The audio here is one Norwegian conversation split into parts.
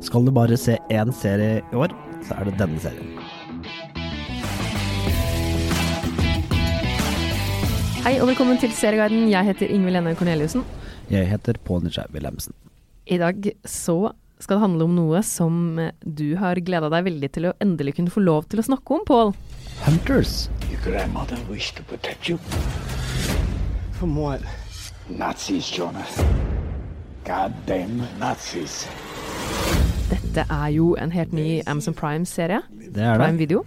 Skal du bare se én serie i år, så er det denne serien. Hei og velkommen til Serieguiden. Jeg heter Ingvild Lene Korneliussen. Jeg heter Pål Nisjei Wilhelmsen. I dag så skal det handle om noe som du har gleda deg veldig til å endelig kunne få lov til å snakke om, Pål. Hunters. Your grandmother wished to protect you. From what? Nazis, Jonah. Goddamn Nazis. Dette er jo en helt ny Amazon Prime-serie. Det er Prime. Video.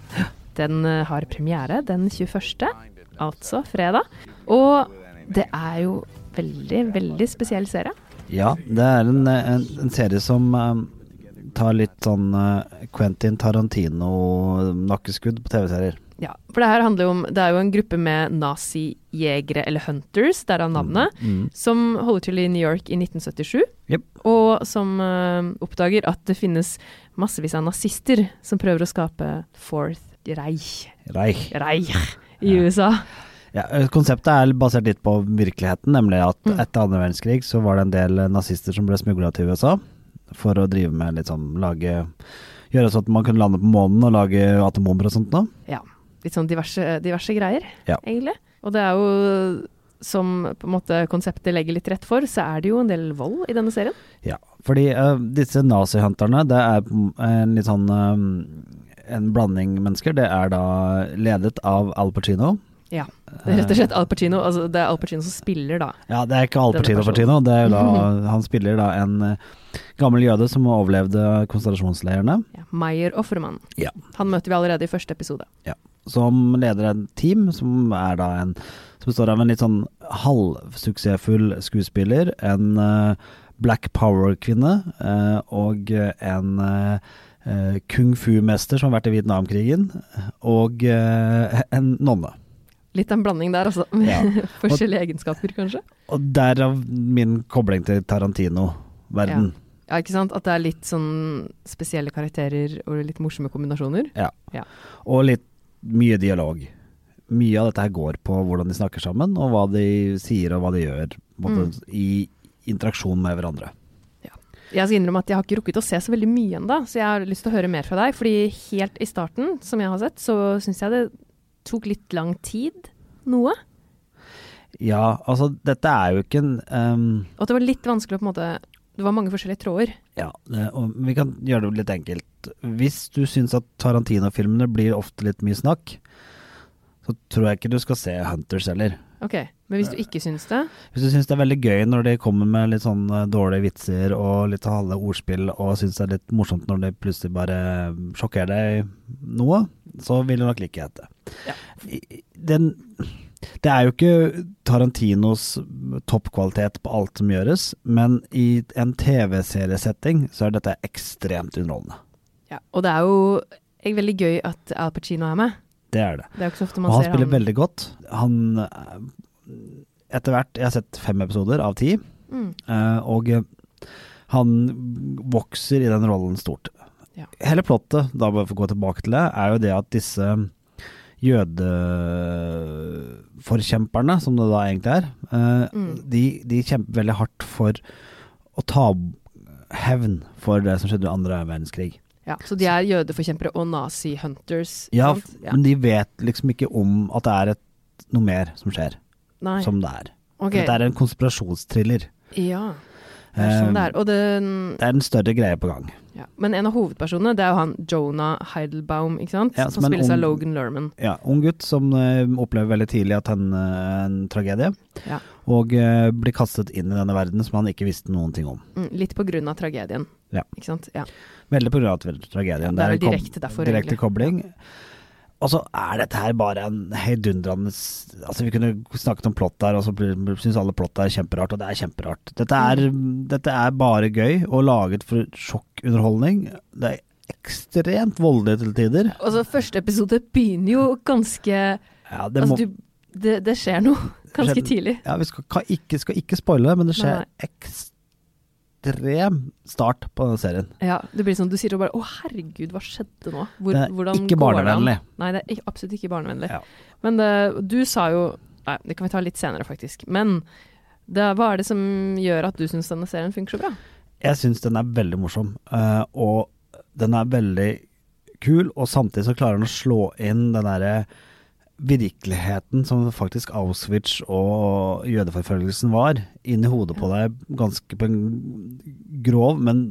Den eh, har premiere den 21., altså fredag. Og det er jo veldig, veldig spesiell serie. Ja, det er en, en, en serie som eh, tar litt sånn eh, Quentin Tarantino-nakkeskudd på TV-serier. Ja, for det her handler jo om Det er jo en gruppe med nazijegere, eller hunters, derav navnet, Mm. som holder til i New York i 1977. Yep. Og som uh, oppdager at det finnes massevis av nazister som prøver å skape Fourth Reich, Reich. Reich i USA. Ja, eh, konseptet er basert litt på virkeligheten, nemlig at Mm. etter andre verdenskrig så var det en del eh, nazister som ble smugla til USA for å drive med litt sånn lage Gjøre sånn at man kunne lande på månen og lage atombomber og sånt noe. Ja. Litt sånn diverse, diverse greier, Ja. egentlig. Og det er jo som på en måte konseptet legger litt rett for, så er det jo en del vold i denne serien. Ja, fordi uh, disse nazihunterne, det er en litt sånn eh, en blanding mennesker. Det er da ledet av Al Pacino. Ja. Det er rett og slett Al Pacino. Altså, det er Al Pacino som spiller, da. Ja, det er ikke Al Pacino. Pacino, det er da, han spiller da en eh, gammel jøde som overlevde konsentrasjonsleirene. Ja. Meyer Offermann. Ja. Han møter vi allerede i første episode. Som leder en team som er da en som består av en litt sånn halvsuksessfull skuespiller, en eh, black power-kvinne eh, og en eh, kung fu-mester som har vært i Vietnamkrigen, og en nonne. Litt en blanding der, altså. Med Ja. forskjellige egenskaper, kanskje. Og derav min kobling til Tarantino-verden. Ja, ikke sant? At det er litt sånn spesielle karakterer og litt morsomme kombinasjoner. Og litt mye dialog. Mye av dette her går på hvordan de snakker sammen, og hva de sier og hva de gjør måte, mm. i interaksjon med hverandre. Jeg skal innrømme at jeg har ikke rukket å se så veldig mye ennå, så jeg har lyst til å høre mer fra deg. Fordi helt i starten, som jeg har sett, så syns jeg det tok litt lang tid. Noe. Ja, altså dette er jo ikke en um, Og at det var litt vanskelig å på en måte Det var mange forskjellige tråder. Ja, og vi kan gjøre det litt enkelt. Hvis du syns at Tarantino-filmene blir ofte litt mye snakk, så tror jeg ikke du skal se Hunters heller. Ok, Men hvis du ikke syns det Hvis du syns det er veldig gøy når de kommer med litt sånn eh, dårlige vitser og litt halve ordspill, og syns det er litt morsomt når de plutselig bare sjokkerer deg noe, så vil du nok like dette. Ja. Den det er jo ikke Tarantinos toppkvalitet på alt som gjøres, men i en TV-seriesetting så er dette ekstremt underholdende. Ja. Og det er jo veldig gøy at Al Pacino er med. Det er det. Det er jo ikke så ofte Og man han ser spiller han veldig godt. Han eh, Etter hvert Jeg har sett fem episoder av ti, mm. eh, og han vokser i den rollen stort. Ja. Hele plottet, da bare for å gå tilbake til det, er jo det at disse jødeforkjemperne, som det da egentlig er, eh, Mm. de, de kjemper veldig hardt for å ta hevn for det som skjedde i andre verdenskrig. Ja, Så de er jødeforkjempere og nazi-hunters? Ja, Ja, men de vet liksom ikke om at det er et, noe mer som skjer, Nei. som det er. Okay. Dette er en konspirasjonstriller. Ja, det er sånn det er. Og den Det er en større greie på gang. Ja. Men en av hovedpersonene, det er jo han Jonah Heidelbaum, ikke sant? Ja, som som spilles ung, av Logan Lerman. Ja, ung gutt som uh, opplever veldig tidlig at han uh, en tragedie, Ja. og uh, blir kastet inn i denne verden som han ikke visste noen ting om. Mm, litt på grunn av tragedien. Ja. Ikke sant? Ja. Veldig på grunn av tragedien. det er direkte derfor, Direkte kobling. kobling. Og så er dette her bare en heidundrende Altså, vi kunne snakket om plott der, og så syns alle plott er kjemperart, og det er kjemperart. Dette er, dette er bare gøy, og laget for sjokkunderholdning. Det er ekstremt voldelig til tider. Og så første episode begynner jo ganske Ja, det Altså, du, det, det skjer noe ganske Skjer- tidlig. ja, vi skal ikke, skal ikke spoile, men det skjer Nei. Ekstrem start på denne serien. Ja, det blir sånn, Du sier jo bare 'Å, herregud, hva skjedde nå?' Hvor, Det er ikke barnevennlig. Nei, det er absolutt ikke barnevennlig. Ja. Men det, du sa jo Nei, det kan vi ta litt senere, faktisk. Men det, hva er det som gjør at du syns denne serien funker så bra? Jeg syns den er veldig morsom, eh, og den er veldig kul, og samtidig så klarer den å slå inn den derre virkeligheten som faktisk Auschwitz og jødeforfølgelsen var, inn i hodet på deg ganske på en grov, men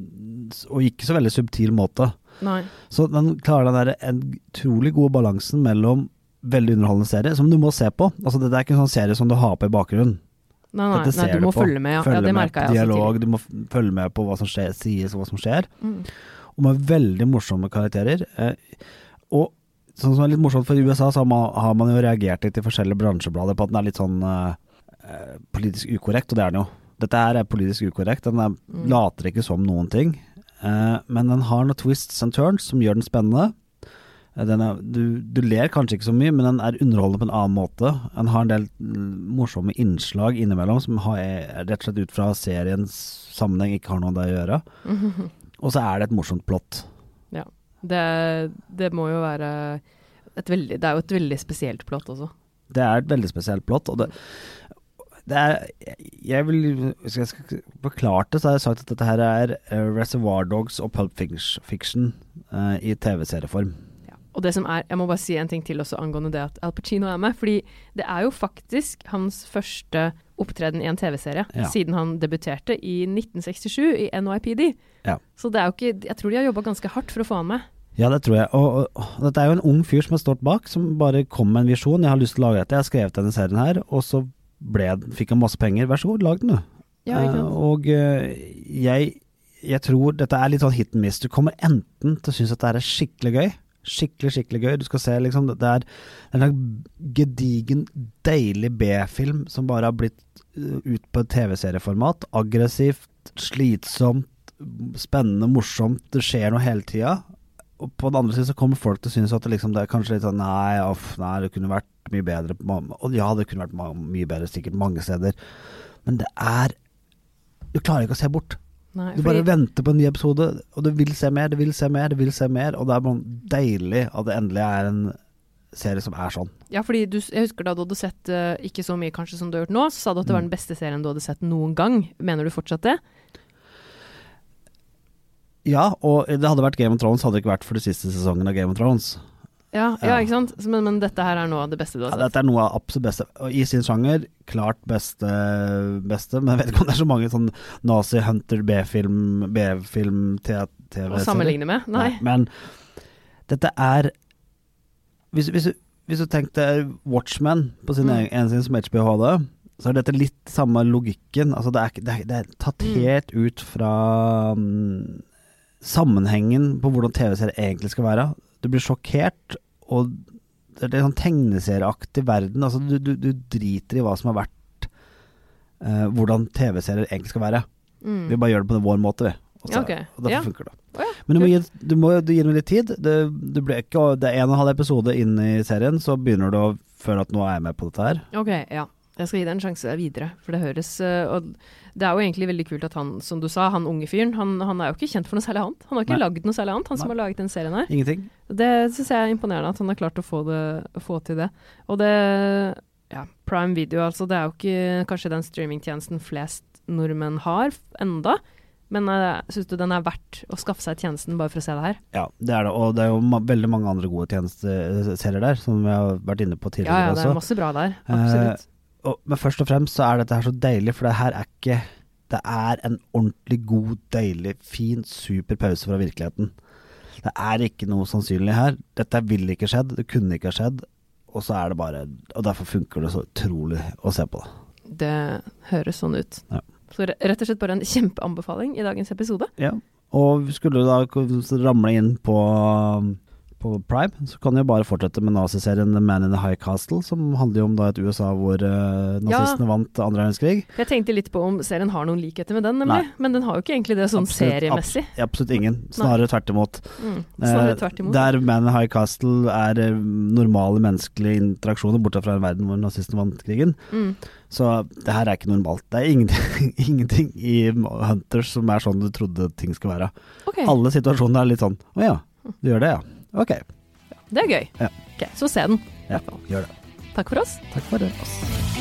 og ikke så veldig subtil måte. Nei. Så den klarer den der en utrolig gode balansen mellom veldig underholdende serie, som du må se på. Altså Det er ikke en sånn serie som du har på i bakgrunnen. Nei, nei, nei, du må på. følge med, ja. Følge ja det merka jeg dialog, tidlig. du må følge med på hva som skjer, sies og hva som skjer. Mm. Og med veldig morsomme karakterer. Eh, og sånn som er litt morsomt, for i USA så har man, har man jo reagert litt i forskjellige bransjeblader på at den er litt sånn eh, eh, politisk ukorrekt, og det er den jo. Dette her er politisk ukorrekt. Den er, Mm. later ikke som noen ting. Eh, men den har noen twists and turns som gjør den spennende. Eh, Den er, du, du ler kanskje ikke så mye, men den er underholdende på en annen måte. Den har en del mm, morsomme innslag innimellom som har, rett og slett ut fra seriens sammenheng ikke har noe med det å gjøre. Og så er det et morsomt plott. Det, det må jo være et veldig Det er jo et veldig spesielt plott også. Det er et veldig spesielt plott, og det, det er Jeg vil Hvis jeg skal forklare det, så har jeg sagt at dette her er eh, Reservoir Dogs og Pulp Fiction- eh, i TV-serieform. Ja. Og det som er, jeg må bare si en ting til også angående det at Al Pacino er med. Fordi det er jo faktisk hans første opptreden i en TV-serie Ja. siden han debuterte i 1967 i NYPD. Ja. Så det er jo ikke Jeg tror de har jobba ganske hardt for å få han med. Ja, det tror jeg. Og, og, og dette er jo en ung fyr som har stått bak, som bare kom med en visjon. Jeg har lyst til å lage dette, jeg har skrevet denne serien her, og så ble, fikk han masse penger. Vær så god, lag den, du. Ja, Eh, og uh, jeg, jeg tror dette er litt sånn hit and miss. Du kommer enten til å synes at det er skikkelig gøy, skikkelig, skikkelig gøy. Du skal se liksom, det er en gedigen, deilig B-film som bare har blitt eh, ut på TV-serieformat. Aggressivt, slitsomt, spennende, morsomt. Det skjer noe hele tida. Og på den andre siden så kommer folk til å synes at det, liksom, det er kanskje litt sånn Nei, off, nei, det kunne vært mye bedre. Og ja, det kunne vært mye bedre sikkert mange steder. Men det er Du klarer ikke å se bort. Nei, Du bare fordi- venter på en ny episode, og du vil se mer, du vil se mer, du vil se mer. Og det er bare deilig at det endelig er en serie som er sånn. Ja, fordi du, jeg husker da du hadde sett eh, ikke så mye kanskje som du har gjort nå, så sa du at det var Mm. den beste serien du hadde sett noen gang. Mener du fortsatt det? Ja, og det hadde vært Game of Thrones hadde det ikke vært for de siste sesongene av Game of Thrones. Ja, ja. Ikke sant? Men, men dette her er noe av det beste du har sett? Ja, dette er noe av absolutt beste. Og I sin sjanger, klart beste, beste men jeg vet ikke om det er så mange sånn nazi-hunter B-film, B-film-TV-serier. Å sammenligne med? Nei. Men dette er Hvis, hvis, hvis du tenkte Watchmen på sin Mm. egen en sin som HBO hadde, så er dette litt samme logikken. Altså det, er, det, er, det er tatt Mm. helt ut fra mm, sammenhengen på hvordan TV-serier egentlig skal være. Du blir sjokkert, og det er en sånn tegneserieaktig verden. Altså du, du, du driter i hva som har vært eh, Hvordan TV-serier egentlig skal være. Mm. Vi bare gjør det på vår måte, vi. Og, så, Ja, og derfor Ja. funker det. Ja, Men du må, gi, du må du gir det litt tid. Det, du ble ikke, det er en og en halv episode inn i serien, så begynner du å føle at nå er jeg med på dette her. Ok, ja. Jeg skal gi deg en sjanse videre, for det høres eh, Og det er jo egentlig veldig kult at han, som du sa, han unge fyren, han, han er jo ikke kjent for noe særlig annet. Han har ikke Nei. lagd noe særlig annet, han som har laget den serien her. Ingenting. Det syns jeg er imponerende at han har klart å få, det, få til det. Og det Ja, Prime Video, altså. Det er jo ikke kanskje den streamingtjenesten flest nordmenn har enda. Men uh, syns du den er verdt å skaffe seg tjenesten bare for å se det her? Ja, det er det. Og det er jo ma veldig mange andre gode tjenesteserier der, som vi har vært inne på tidligere også. ja, det er masse bra der. Eh, Absolutt. Og, men først og fremst så er dette her så deilig, for det her er ikke Det er en ordentlig god, deilig, fin, super pause fra virkeligheten. Det er ikke noe sannsynlig her. Dette ville ikke skjedd, det kunne ikke ha skjedd. Og så er det bare Og derfor funker det så utrolig å se på det. Det høres sånn ut. Ja. Så rett og slett bare en kjempeanbefaling i dagens episode. Ja. Og skulle du da ramle inn på, på Prime, så kan de jo bare fortsette med naziserien The Man in the High Castle, som handler jo om da et USA hvor uh, nazistene vant andre verdenskrig. Jeg tenkte litt på om serien har noen likheter med den, nemlig. Nei. Men den har jo ikke egentlig det sånn Absolutt, seriemessig. Ab Absolutt ingen. Snarere tvert imot. Mm. Snarere Eh, tvert imot. Der Man in the High Castle er eh, normale menneskelige interaksjoner, bortsett fra en verden hvor nazistene vant krigen. Mm. Så det her er ikke normalt. Det er ingenting, ingenting i Hunters som er sånn du trodde ting skulle være. Okay. Alle situasjoner er litt sånn Å ja, du gjør det, ja. Ok. det er gøy. Ja. Ok, Så se den. Ja, gjør det. Takk for oss. Takk for det.